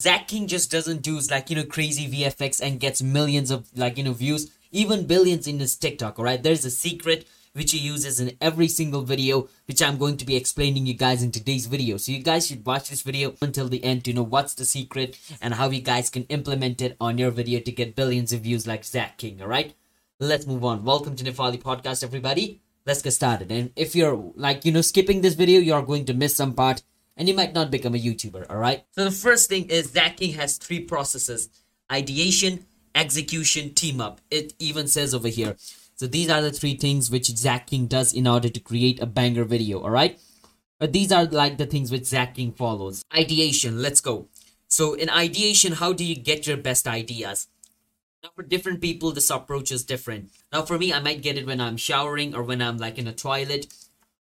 Zach King just doesn't do like you know crazy VFX and gets millions of like you know views, even billions in his TikTok. Alright, there's a secret which he uses in every single video, which I'm going to be explaining you guys in today's video. So you guys should watch this video until the end to know what's the secret and how you guys can implement it on your video to get billions of views like Zach King. Alright, let's move on. Welcome to Nifali Podcast, everybody. Let's get started. And if you're like you know skipping this video, you're going to miss some part and you might not become a YouTuber, alright? So the first thing is Zach King has three processes. Ideation, execution, team up. It even says over here. So these are the three things which Zach King does in order to create a banger video, alright? But these are like the things which Zach King follows. Ideation, let's go. So in ideation, how do you get your best ideas? Now for different people, this approach is different. Now for me, I might get it when I'm showering or when I'm like in a toilet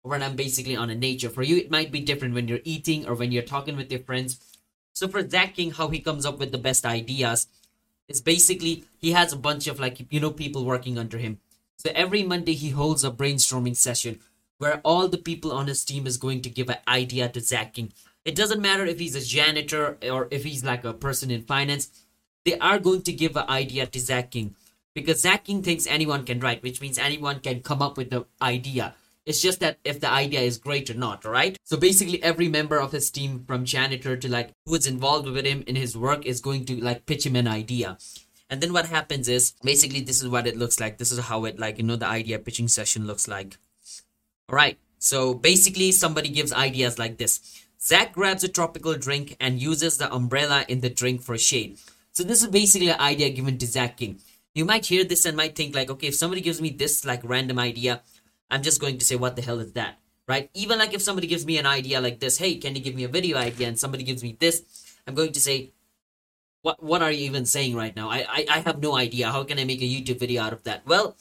when I'm basically on a nature. For you, it might be different when you're eating or when you're talking with your friends. So for Zach King, how he comes up with the best ideas is basically he has a bunch of like you know people working under him. So every Monday he holds a brainstorming session where all the people on his team is going to give an idea to Zach King. It doesn't matter if he's a janitor or if he's like a person in finance. They are going to give an idea to Zach King because Zach King thinks anyone can write, which means anyone can come up with the idea. It's just that if the idea is great or not, right? So basically, every member of his team, from janitor to like who is involved with him in his work, is going to like pitch him an idea. And then what happens is basically this is what it looks like. This is how it like you know the idea pitching session looks like. All right. So basically, somebody gives ideas like this. Zach grabs a tropical drink and uses the umbrella in the drink for shade. So this is basically an idea given to Zach King. You might hear this and might think like, okay, if somebody gives me this like random idea, I'm just going to say, what the hell is that? Right? Even like if somebody gives me an idea like this, hey, can you give me a video idea? And somebody gives me this, I'm going to say, what what are you even saying right now? I, I, I have no idea. How can I make a YouTube video out of that? Well,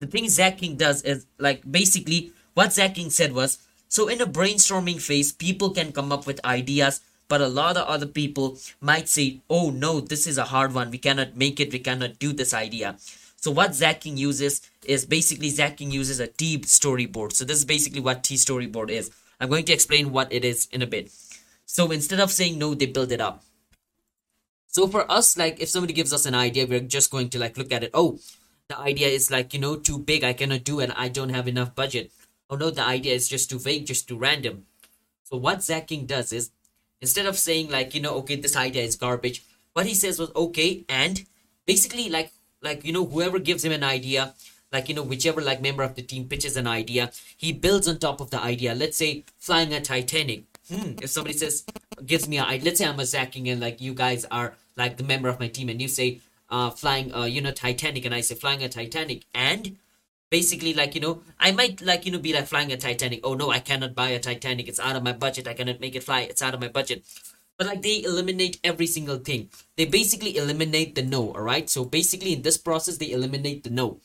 the thing Zach King does is like basically what Zach King said was, so in a brainstorming phase, people can come up with ideas, but a lot of other people might say, oh no, this is a hard one. We cannot make it. We cannot do this idea. So what Zach King uses is basically Zach King uses a T storyboard. So this is basically what T storyboard is. I'm going to explain what it is in a bit. So instead of saying no, they build it up. So for us, like if somebody gives us an idea, we're just going to like look at it. Oh, the idea is like, you know, too big. I cannot do it. I don't have enough budget. Oh no, the idea is just too vague, just too random. So what Zach King does is instead of saying like, you know, okay, this idea is garbage, what he says was okay, and basically like like you know whoever gives him an idea like you know whichever like member of the team pitches an idea he builds on top of the idea. Let's say flying a titanic. Hmm, if somebody says gives me a let's say i'm a Zach King and like you guys are like the member of my team and you say uh flying uh you know titanic and i say flying a titanic and basically like you know i might like you know be like flying a titanic. Oh no i cannot buy a titanic. It's out of my budget. I cannot make it fly. It's out of my budget but like they eliminate every single thing. They basically eliminate the no, all right? So basically in this process they eliminate the no.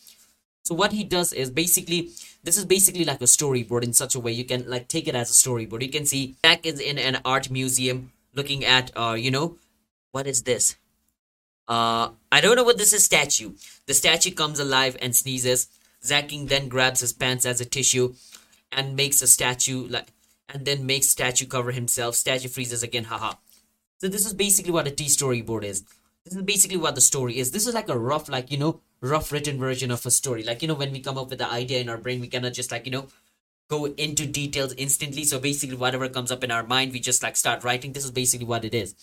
So what he does is basically this is basically like a storyboard in such a way you can like take it as a storyboard. You can see Zach is in an art museum looking at uh you know what is this? Uh I don't know what this is statue. The statue comes alive and sneezes. Zach King then grabs his pants as a tissue and makes a statue like and then makes statue cover himself. Statue freezes again, haha. So this is basically what a T storyboard is. This is basically what the story is. This is like a rough, like, you know, rough written version of a story. Like, you know, when we come up with the idea in our brain, we cannot just like, you know, go into details instantly. So basically whatever comes up in our mind, we just like start writing. This is basically what it is.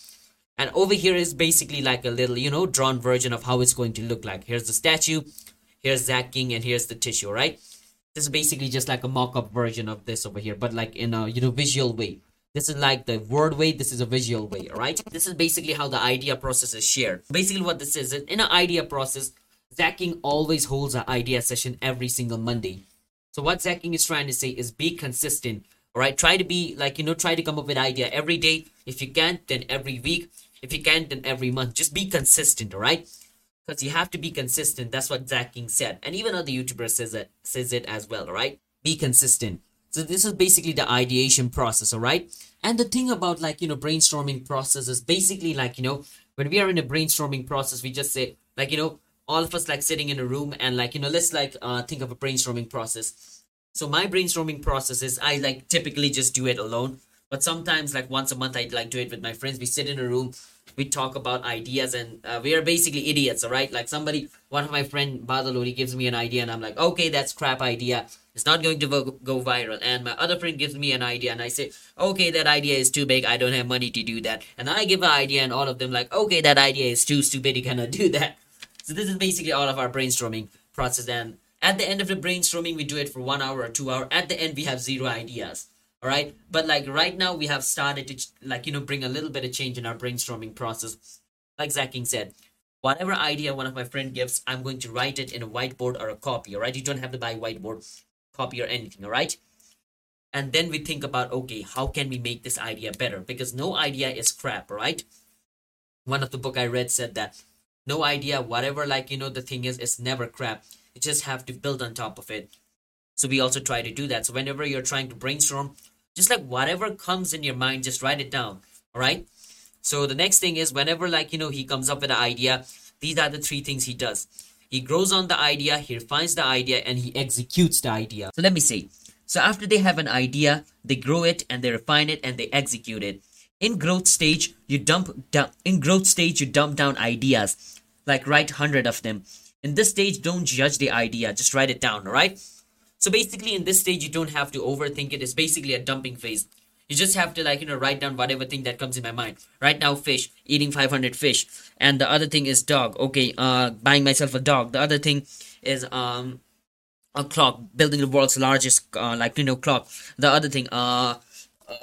And over here is basically like a little, you know, drawn version of how it's going to look like. Here's the statue, here's Zach King, and here's the tissue, right? This is basically just like a mock-up version of this over here, but like in a, you know, visual way. This is like the word way. This is a visual way, right? This is basically how the idea process is shared. Basically what this is, in an idea process, Zach King always holds an idea session every single Monday. So what Zach King is trying to say is be consistent, all right? Try to be like, you know, try to come up with idea every day. If you can't, then every week. If you can't, then every month. Just be consistent, all right? Because you have to be consistent. That's what Zach King said. And even other YouTubers says it, says it as well, all right? Be consistent. So this is basically the ideation process, all right? And the thing about like, you know, brainstorming process is basically like, you know, when we are in a brainstorming process, we just say like, you know, all of us like sitting in a room and like, you know, let's like uh, think of a brainstorming process. So my brainstorming process is I like typically just do it alone. But sometimes like once a month i like do it with my friends. We sit in a room we talk about ideas and uh, we are basically idiots all right? Like somebody one of my friend badalori gives me an idea and i'm like okay that's crap idea. It's not going to go viral. And my other friend gives me an idea and i say okay that idea is too big. I don't have money to do that. And i give an idea and all of them like okay that idea is too stupid. You cannot do that. So this is basically all of our brainstorming process. And at the end of the brainstorming we do it for one hour or two hour. At the end we have zero ideas all right but like right now we have started to like you know bring a little bit of change in our brainstorming process. Like zach king said whatever idea one of my friend gives i'm going to write it in a whiteboard or a copy all right you don't have to buy whiteboard copy or anything all right and then we think about okay how can we make this idea better? Because no idea is crap right one of the book i read said that no idea whatever like you know the thing is it's never crap. You just have to build on top of it. So we also try to do that. So whenever you're trying to brainstorm just like whatever comes in your mind just write it down all right? So the next thing is whenever like you know he comes up with an idea these are the three things he does. He grows on the idea he refines the idea and he executes the idea. So let me see. So after they have an idea they grow it and they refine it and they execute it. In growth stage you dump down in growth stage you dump down ideas like write 100 of them. In this stage don't judge the idea just write it down all right so basically in this stage, you don't have to overthink it. It's basically a dumping phase. You just have to like, you know, write down whatever thing that comes in my mind. Right now, fish, eating 500 fish. And the other thing is dog. Okay, uh, buying myself a dog. The other thing is, um, a clock, building the world's largest, uh, like, you know, clock. The other thing, uh,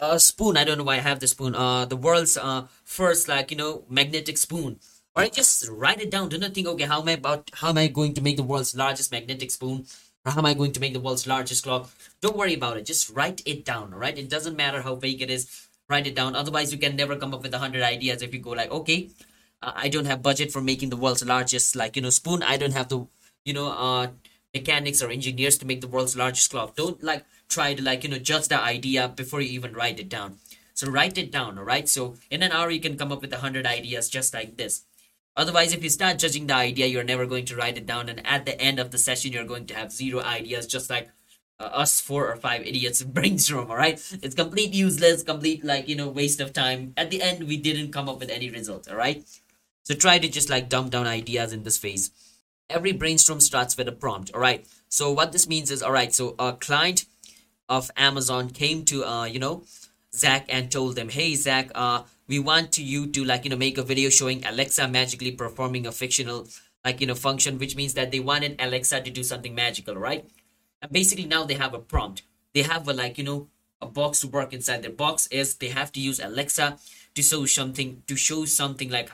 a spoon. I don't know why I have the spoon. Uh, the world's, uh, first, like, you know, magnetic spoon. Or just write it down. Do not think, okay, how am I about, how am I going to make the world's largest magnetic spoon? How am I going to make the world's largest clock? Don't worry about it. Just write it down, right? It doesn't matter how big it is. Write it down. Otherwise, you can never come up with a hundred ideas if you go like, okay, uh, I don't have budget for making the world's largest, like, you know, spoon. I don't have the, you know, uh, mechanics or engineers to make the world's largest clock. Don't like try to like, you know, judge the idea before you even write it down. So write it down, all right? So in an hour, you can come up with a hundred ideas just like this. Otherwise, if you start judging the idea, you're never going to write it down. And at the end of the session, you're going to have zero ideas, just like uh, us four or five idiots brainstorm, all right? It's complete useless, complete, like, you know, waste of time. At the end, we didn't come up with any results, all right? So try to just like dump down ideas in this phase. Every brainstorm starts with a prompt, all right? So what this means is, all right, so a client of Amazon came to, uh, you know, Zach and told them, hey, Zach, uh, we want you to like you know make a video showing alexa magically performing a fictional like you know function which means that they wanted alexa to do something magical right? And basically now they have a prompt. They have a like you know a box to work inside. Their box is they have to use alexa to show something to show something like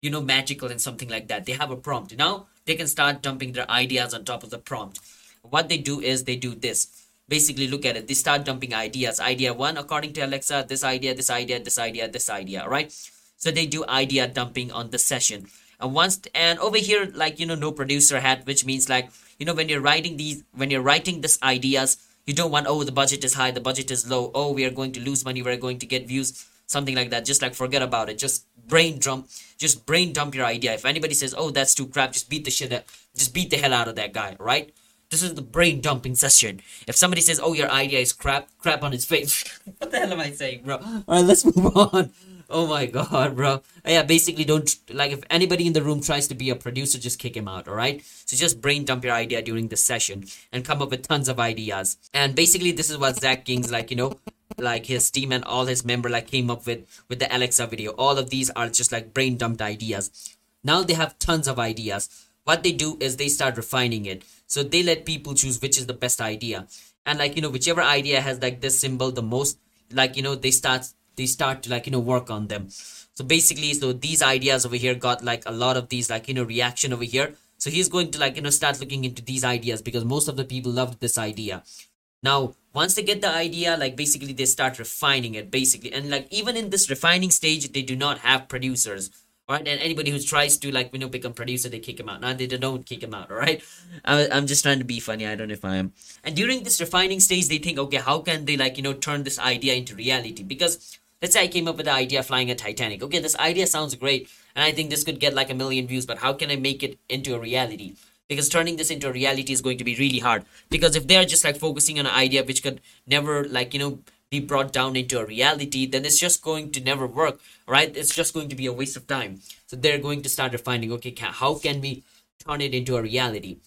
you know magical and something like that. They have a prompt. Now they can start dumping their ideas on top of the prompt. What they do is they do this basically look at it. They start dumping ideas. Idea one according to alexa this idea this idea this idea this idea right? So they do idea dumping on the session. And once and over here like you know no producer hat which means like you know when you're writing these when you're writing these ideas you don't want oh the budget is high the budget is low oh we are going to lose money we're going to get views something like that. Just like forget about it. Just brain dump just brain dump your idea. If anybody says oh that's too crap just beat the shit out just beat the hell out of that guy right this is the brain dumping session. If somebody says, "Oh, your idea is crap," crap on his face. what the hell am I saying, bro? All right, let's move on. Oh my god, bro. Oh, yeah, basically, don't like if anybody in the room tries to be a producer, just kick him out. All right. So just brain dump your idea during the session and come up with tons of ideas. And basically, this is what Zach King's like. You know, like his team and all his member like came up with with the Alexa video. All of these are just like brain dumped ideas. Now they have tons of ideas. What they do is they start refining it so they let people choose which is the best idea. And like you know whichever idea has like this symbol the most like you know they start they start to like you know work on them. So basically so these ideas over here got like a lot of these like you know reaction over here. So he's going to like you know start looking into these ideas because most of the people loved this idea. Now once they get the idea like basically they start refining it basically. And like even in this refining stage they do not have producers right? And anybody who tries to like you know become producer, they kick him out. Now they don't kick him out, all right? I, I'm just trying to be funny. I don't know if I am. And during this refining stage, they think, okay, how can they like you know turn this idea into reality? Because let's say I came up with the idea of flying a Titanic. Okay, this idea sounds great, and I think this could get like a million views. But how can I make it into a reality? Because turning this into a reality is going to be really hard. Because if they're just like focusing on an idea which could never like you know be brought down into a reality then it's just going to never work right? It's just going to be a waste of time. So they're going to start refining okay how can we turn it into a reality?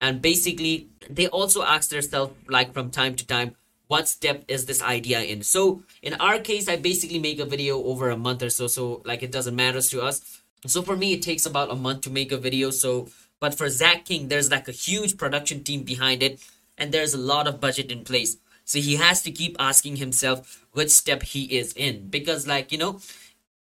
And basically they also ask themselves like from time to time what step is this idea in? So in our case i basically make a video over a month or so so like it doesn't matter to us. So for me it takes about a month to make a video so but for zach king there's like a huge production team behind it and there's a lot of budget in place so he has to keep asking himself which step he is in. Because like you know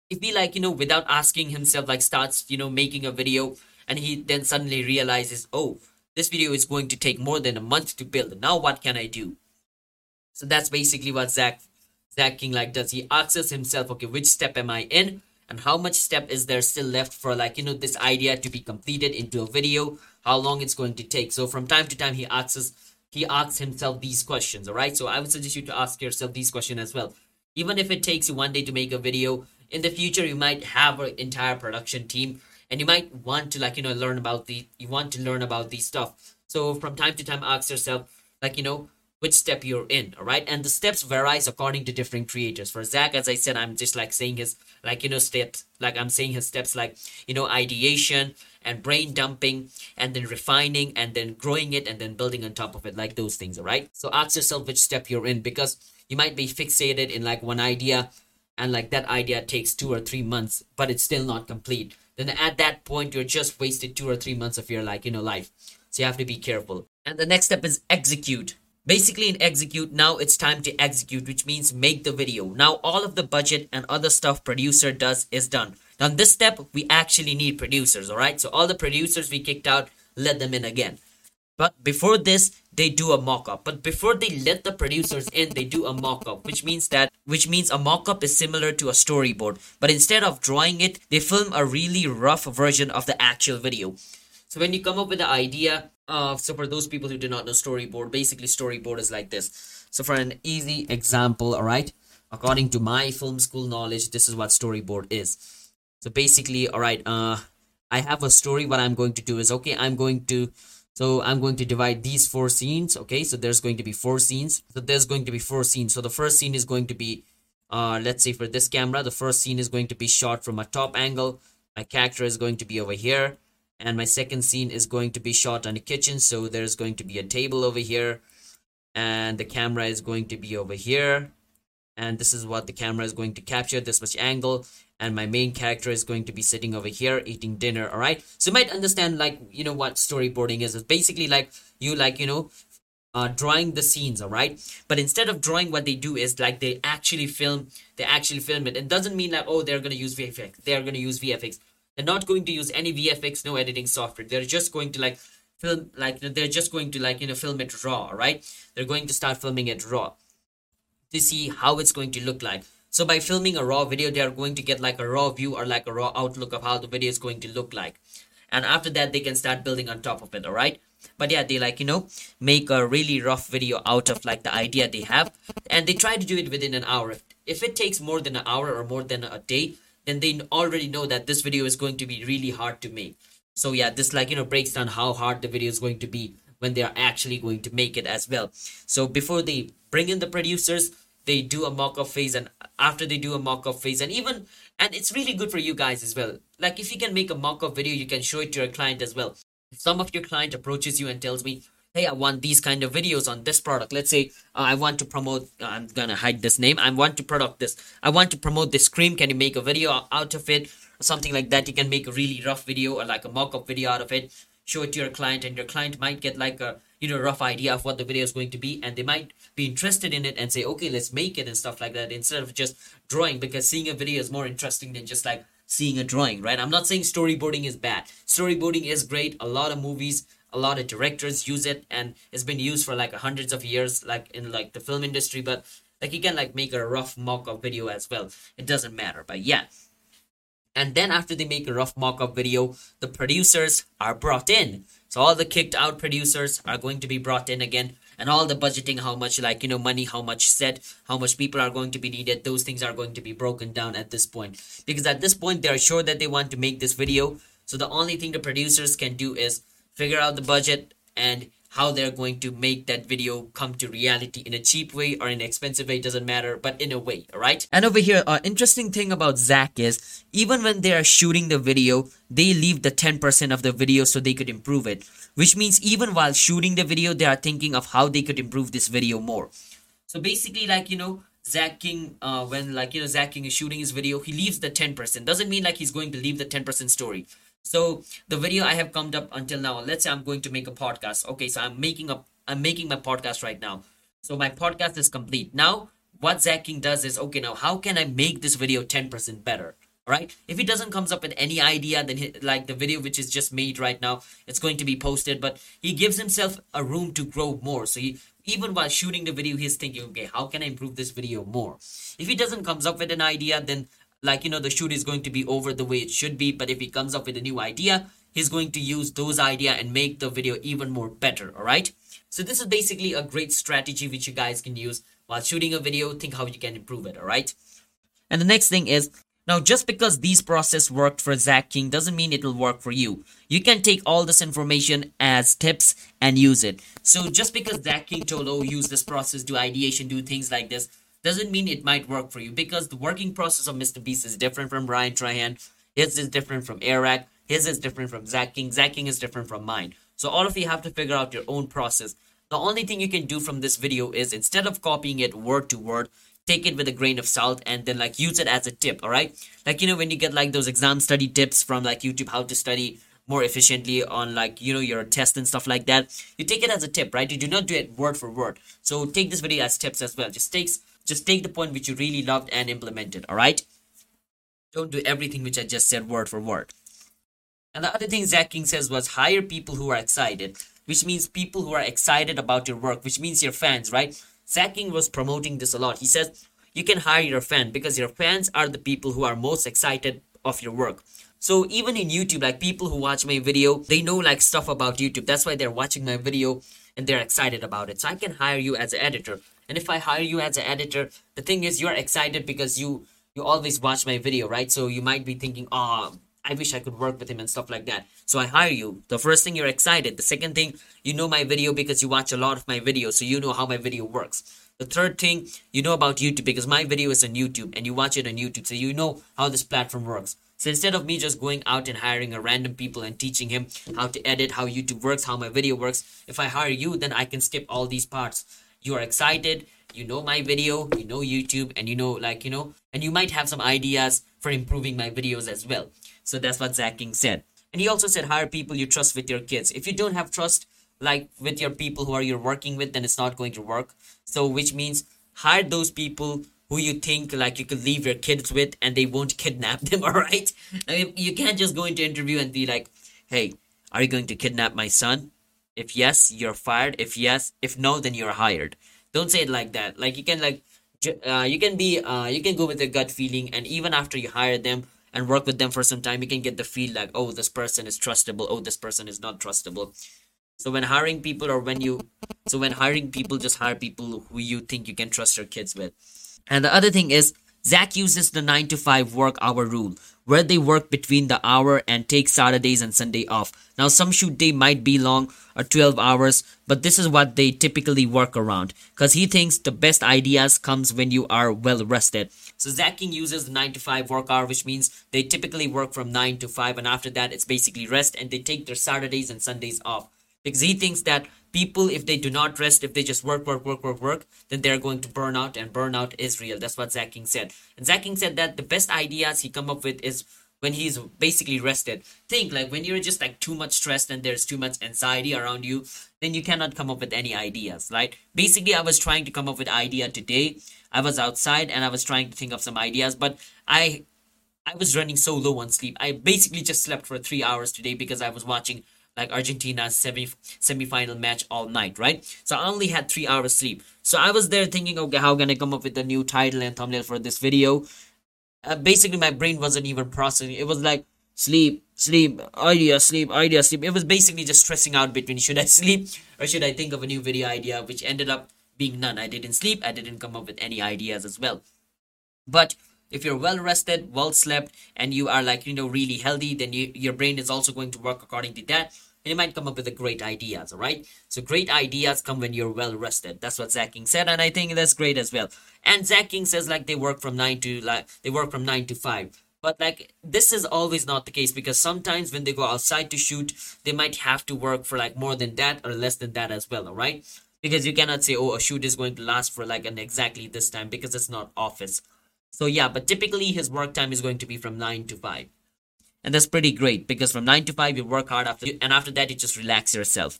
if he like you know without asking himself like starts you know making a video and he then suddenly realizes oh this video is going to take more than a month to build. Now what can i do? So that's basically what zach zach king like does. He asks himself okay which step am i in? And how much step is there still left for like you know this idea to be completed into a video? How long it's going to take? So from time to time he asks he asks himself these questions all right? So i would suggest you to ask yourself these questions as well. Even if it takes you one day to make a video in the future you might have an entire production team and you might want to like you know learn about the you want to learn about these stuff. So from time to time ask yourself like you know which step you're in all right? And the steps varies according to different creators. For zach as i said i'm just like saying his like you know steps like i'm saying his steps like you know ideation and brain dumping and then refining and then growing it and then building on top of it like those things all right so ask yourself which step you're in because you might be fixated in like one idea and like that idea takes two or three months but it's still not complete. Then at that point you're just wasted two or three months of your like you know life. So you have to be careful. And the next step is execute. Basically in execute now it's time to execute which means make the video. Now all of the budget and other stuff producer does is done now this step we actually need producers all right? So all the producers we kicked out let them in again. But before this they do a mock-up. But before they let the producers in they do a mock-up which means that which means a mock-up is similar to a storyboard. But instead of drawing it they film a really rough version of the actual video. So when you come up with the idea uh, so for those people who do not know storyboard basically storyboard is like this. So for an easy example all right? According to my film school knowledge this is what storyboard is so basically all right uh i have a story what i'm going to do is okay i'm going to so I'm going to divide these four scenes. Okay, so there's going to be four scenes. So there's going to be four scenes. So the first scene is going to be, uh, let's say for this camera, the first scene is going to be shot from a top angle. My character is going to be over here. And my second scene is going to be shot on a kitchen. So there's going to be a table over here. And the camera is going to be over here. And this is what the camera is going to capture, this much angle and my main character is going to be sitting over here eating dinner all right? So you might understand like you know what storyboarding is. It's basically like you like you know uh, drawing the scenes all right? But instead of drawing what they do is like they actually film they actually film it. It doesn't mean like oh they're going to use vfx they're going to use vfx they're not going to use any vfx no editing software. They're just going to like film like they're just going to like you know film it raw right? They're going to start filming it raw to see how it's going to look like so by filming a raw video, they are going to get like a raw view or like a raw outlook of how the video is going to look like. And after that, they can start building on top of it, all right? But yeah, they like, you know, make a really rough video out of like the idea they have. And they try to do it within an hour. If it takes more than an hour or more than a day, then they already know that this video is going to be really hard to make. So yeah, this like, you know, breaks down how hard the video is going to be when they are actually going to make it as well. So before they bring in the producers, they do a mock-up phase and after they do a mock-up phase. And even and it's really good for you guys as well. Like if you can make a mock-up video you can show it to your client as well. If some of your client approaches you and tells me hey i want these kind of videos on this product. Let's say uh, i want to promote uh, i'm gonna hide this name. I want to product this. I want to promote this cream. Can you make a video out of it? Something like that. You can make a really rough video or like a mock-up video out of it. Show it to your client and your client might get like a you know rough idea of what the video is going to be and they might be interested in it and say okay let's make it and stuff like that instead of just drawing because seeing a video is more interesting than just like seeing a drawing right? I'm not saying storyboarding is bad. Storyboarding is great. A lot of movies a lot of directors use it and it's been used for like hundreds of years like in like the film industry but like you can like make a rough mock-up video as well. It doesn't matter but yeah and then after they make a rough mock-up video the producers are brought in. So all the kicked out producers are going to be brought in again. And all the budgeting how much like you know money how much set how much people are going to be needed those things are going to be broken down at this point. Because at this point they are sure that they want to make this video. So the only thing the producers can do is figure out the budget and how they're going to make that video come to reality in a cheap way or in an expensive way doesn't matter but in a way all right and over here uh, interesting thing about zach is even when they are shooting the video they leave the 10% of the video so they could improve it which means even while shooting the video they are thinking of how they could improve this video more so basically like you know Zach King, uh, when like you know Zach King is shooting his video, he leaves the ten percent. Doesn't mean like he's going to leave the ten percent story. So the video I have come up until now, let's say I'm going to make a podcast. Okay, so I'm making up I'm making my podcast right now. So my podcast is complete. Now what Zach King does is okay, now how can I make this video 10% better? Right? If he doesn't comes up with any idea, then he, like the video which is just made right now, it's going to be posted. But he gives himself a room to grow more. So he even while shooting the video, he's thinking, okay, how can I improve this video more? If he doesn't comes up with an idea, then like you know the shoot is going to be over the way it should be but if he comes up with a new idea he's going to use those idea and make the video even more better all right so this is basically a great strategy which you guys can use while shooting a video think how you can improve it all right and the next thing is now just because these process worked for Zach King doesn't mean it will work for you. You can take all this information as tips and use it. So just because Zach King told, oh, use this process, do ideation, do things like this, doesn't mean it might work for you because the working process of Mr. Beast is different from Ryan Trahan. His is different from Eric. His is different from Zach King. Zach King is different from mine. So all of you have to figure out your own process. The only thing you can do from this video is instead of copying it word to word, take it with a grain of salt and then like use it as a tip, alright? Like you know when you get like those exam study tips from like YouTube how to study more efficiently on like you know your test and stuff like that you take it as a tip right you do not do it word for word so take this video as tips as well just takes just take the point which you really loved and implement it, alright? Don't do everything which I just said word for word. And the other thing Zach King says was hire people who are excited, which means people who are excited about your work, which means your fans, right? Zach King was promoting this a lot. He says you can hire your fan because your fans are the people who are most excited of your work. So even in YouTube, like people who watch my video, they know like stuff about YouTube. That's why they're watching my video and they're excited about it. So I can hire you as an editor. And if I hire you as an editor, the thing is you're excited because you you always watch my video, right? So you might be thinking, oh, I wish I could work with him and stuff like that. So I hire you. The first thing you're excited. The second thing, you know my video because you watch a lot of my videos, so you know how my video works. The third thing, you know about YouTube because my video is on YouTube and you watch it on YouTube, so you know how this platform works. So instead of me just going out and hiring a random people and teaching him how to edit, how YouTube works, how my video works, if I hire you, then I can skip all these parts you are excited you know my video you know youtube and you know like you know and you might have some ideas for improving my videos as well. So that's what zach king said. And he also said hire people you trust with your kids. If you don't have trust like with your people who are you're working with then it's not going to work. So which means hire those people who you think like you could leave your kids with and they won't kidnap them all right? I mean, you can't just go into interview and be like hey are you going to kidnap my son if yes, you're fired. If yes, if no, then you're hired. Don't say it like that. Like you can like uh, you can be uh, you can go with a gut feeling and even after you hire them and work with them for some time you can get the feel like oh this person is trustable oh this person is not trustable so when hiring people or when you so when hiring people just hire people who you think you can trust your kids with and the other thing is Zach uses the 9 to 5 work hour rule, where they work between the hour and take Saturdays and Sunday off. Now, some shoot day might be long or 12 hours, but this is what they typically work around because he thinks the best ideas comes when you are well rested. So Zach King uses the 9 to 5 work hour, which means they typically work from 9 to 5, and after that, it's basically rest and they take their Saturdays and Sundays off because he thinks that people if they do not rest if they just work work work work work then they're going to burn out and burnout is real that's what Zach King said. And Zach King said that the best ideas he come up with is when he's basically rested. Think like when you're just like too much stressed and there's too much anxiety around you then you cannot come up with any ideas right? Basically i was trying to come up with idea today. I was outside and i was trying to think of some ideas but i i was running so low on sleep. I basically just slept for three hours today because i was watching like Argentina's semi semi-final match all night, right? So I only had three hours sleep. So I was there thinking, okay, how can I come up with a new title and thumbnail for this video? Uh, basically, my brain wasn't even processing. It was like sleep, sleep, idea, sleep, idea, sleep. It was basically just stressing out between should I sleep or should I think of a new video idea, which ended up being none. I didn't sleep. I didn't come up with any ideas as well. But if you're well rested well slept and you are like you know really healthy then you, your brain is also going to work according to that. And you might come up with the great ideas all right? So great ideas come when you're well rested. That's what zach king said and i think that's great as well. And zach king says like they work from 9 to like they work from 9 to 5 but like this is always not the case because sometimes when they go outside to shoot they might have to work for like more than that or less than that as well all right? Because you cannot say oh a shoot is going to last for like an exactly this time because it's not office so yeah but typically his work time is going to be from 9 to 5 and that's pretty great because from 9 to 5 you work hard after you, and after that you just relax yourself.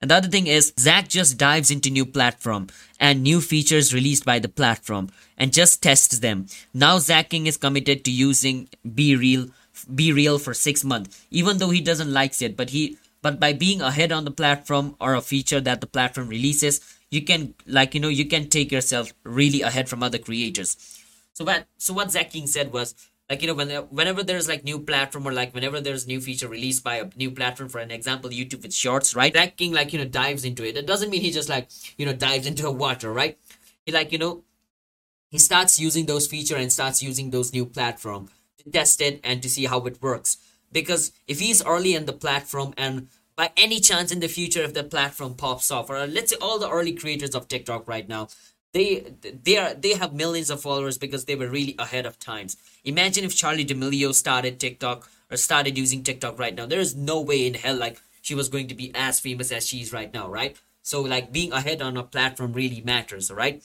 And the other thing is zach just dives into new platform and new features released by the platform and just tests them. Now zach king is committed to using BeReal BeReal for six months even though he doesn't like it but he but by being ahead on the platform or a feature that the platform releases you can like you know you can take yourself really ahead from other creators so what so what zach king said was like you know when, whenever there's like new platform or like whenever there's new feature released by a new platform for an example youtube with shorts right? Zach King like you know dives into it. It doesn't mean he just like you know dives into a water right? He like you know he starts using those feature and starts using those new platform to test it and to see how it works. Because if he's early in the platform and by any chance in the future if the platform pops off or let's say all the early creators of tiktok right now they they are they have millions of followers because they were really ahead of times. Imagine if Charli D'Amelio started tiktok or started using tiktok right now. There is no way in hell like she was going to be as famous as she is right now right? So like being ahead on a platform really matters right?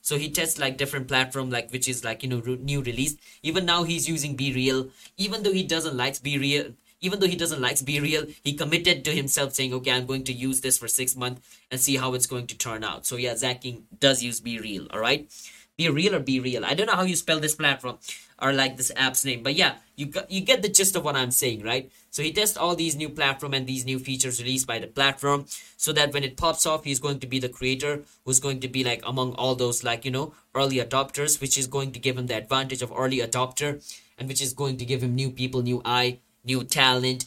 So he tests like different platform like which is like you know new release. Even now he's using BeReal, even though he doesn't like BeReal even though he doesn't like BeReal, he committed to himself saying, okay, I'm going to use this for six months and see how it's going to turn out. So yeah, Zach King does use BeReal, all right? Be real or BeReal. I don't know how you spell this platform or like this app's name, but yeah, you got, you get the gist of what I'm saying, right? So he tests all these new platform and these new features released by the platform so that when it pops off, he's going to be the creator who's going to be like among all those like, you know, early adopters, which is going to give him the advantage of early adopter and which is going to give him new people, new eye, new talent,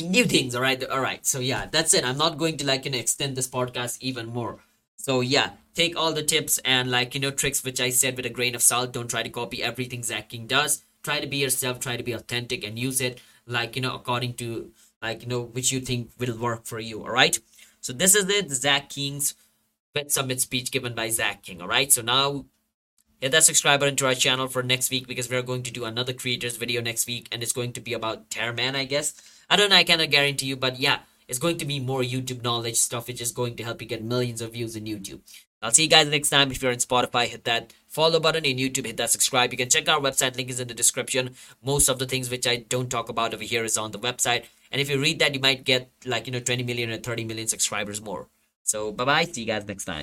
new things. All right, all right. So yeah, that's it. I'm not going to like you know extend this podcast even more. So yeah, take all the tips and like you know tricks which I said with a grain of salt. Don't try to copy everything Zach King does. Try to be yourself. Try to be authentic and use it like you know according to like you know which you think will work for you. All right. So this is it. Zach King's VidSummit speech given by Zach King. All right. So now hit that subscribe button to our channel for next week because we're going to do another creators video next week and it's going to be about Terraman, I guess. I don't know, I cannot guarantee you, but yeah, it's going to be more YouTube knowledge stuff which is going to help you get millions of views in YouTube. I'll see you guys next time. If you're on Spotify, hit that follow button. In YouTube, hit that subscribe. You can check our website. Link is in the description. Most of the things which I don't talk about over here is on the website. And if you read that, you might get like, you know, 20 million or 30 million subscribers more. So bye bye. See you guys next time.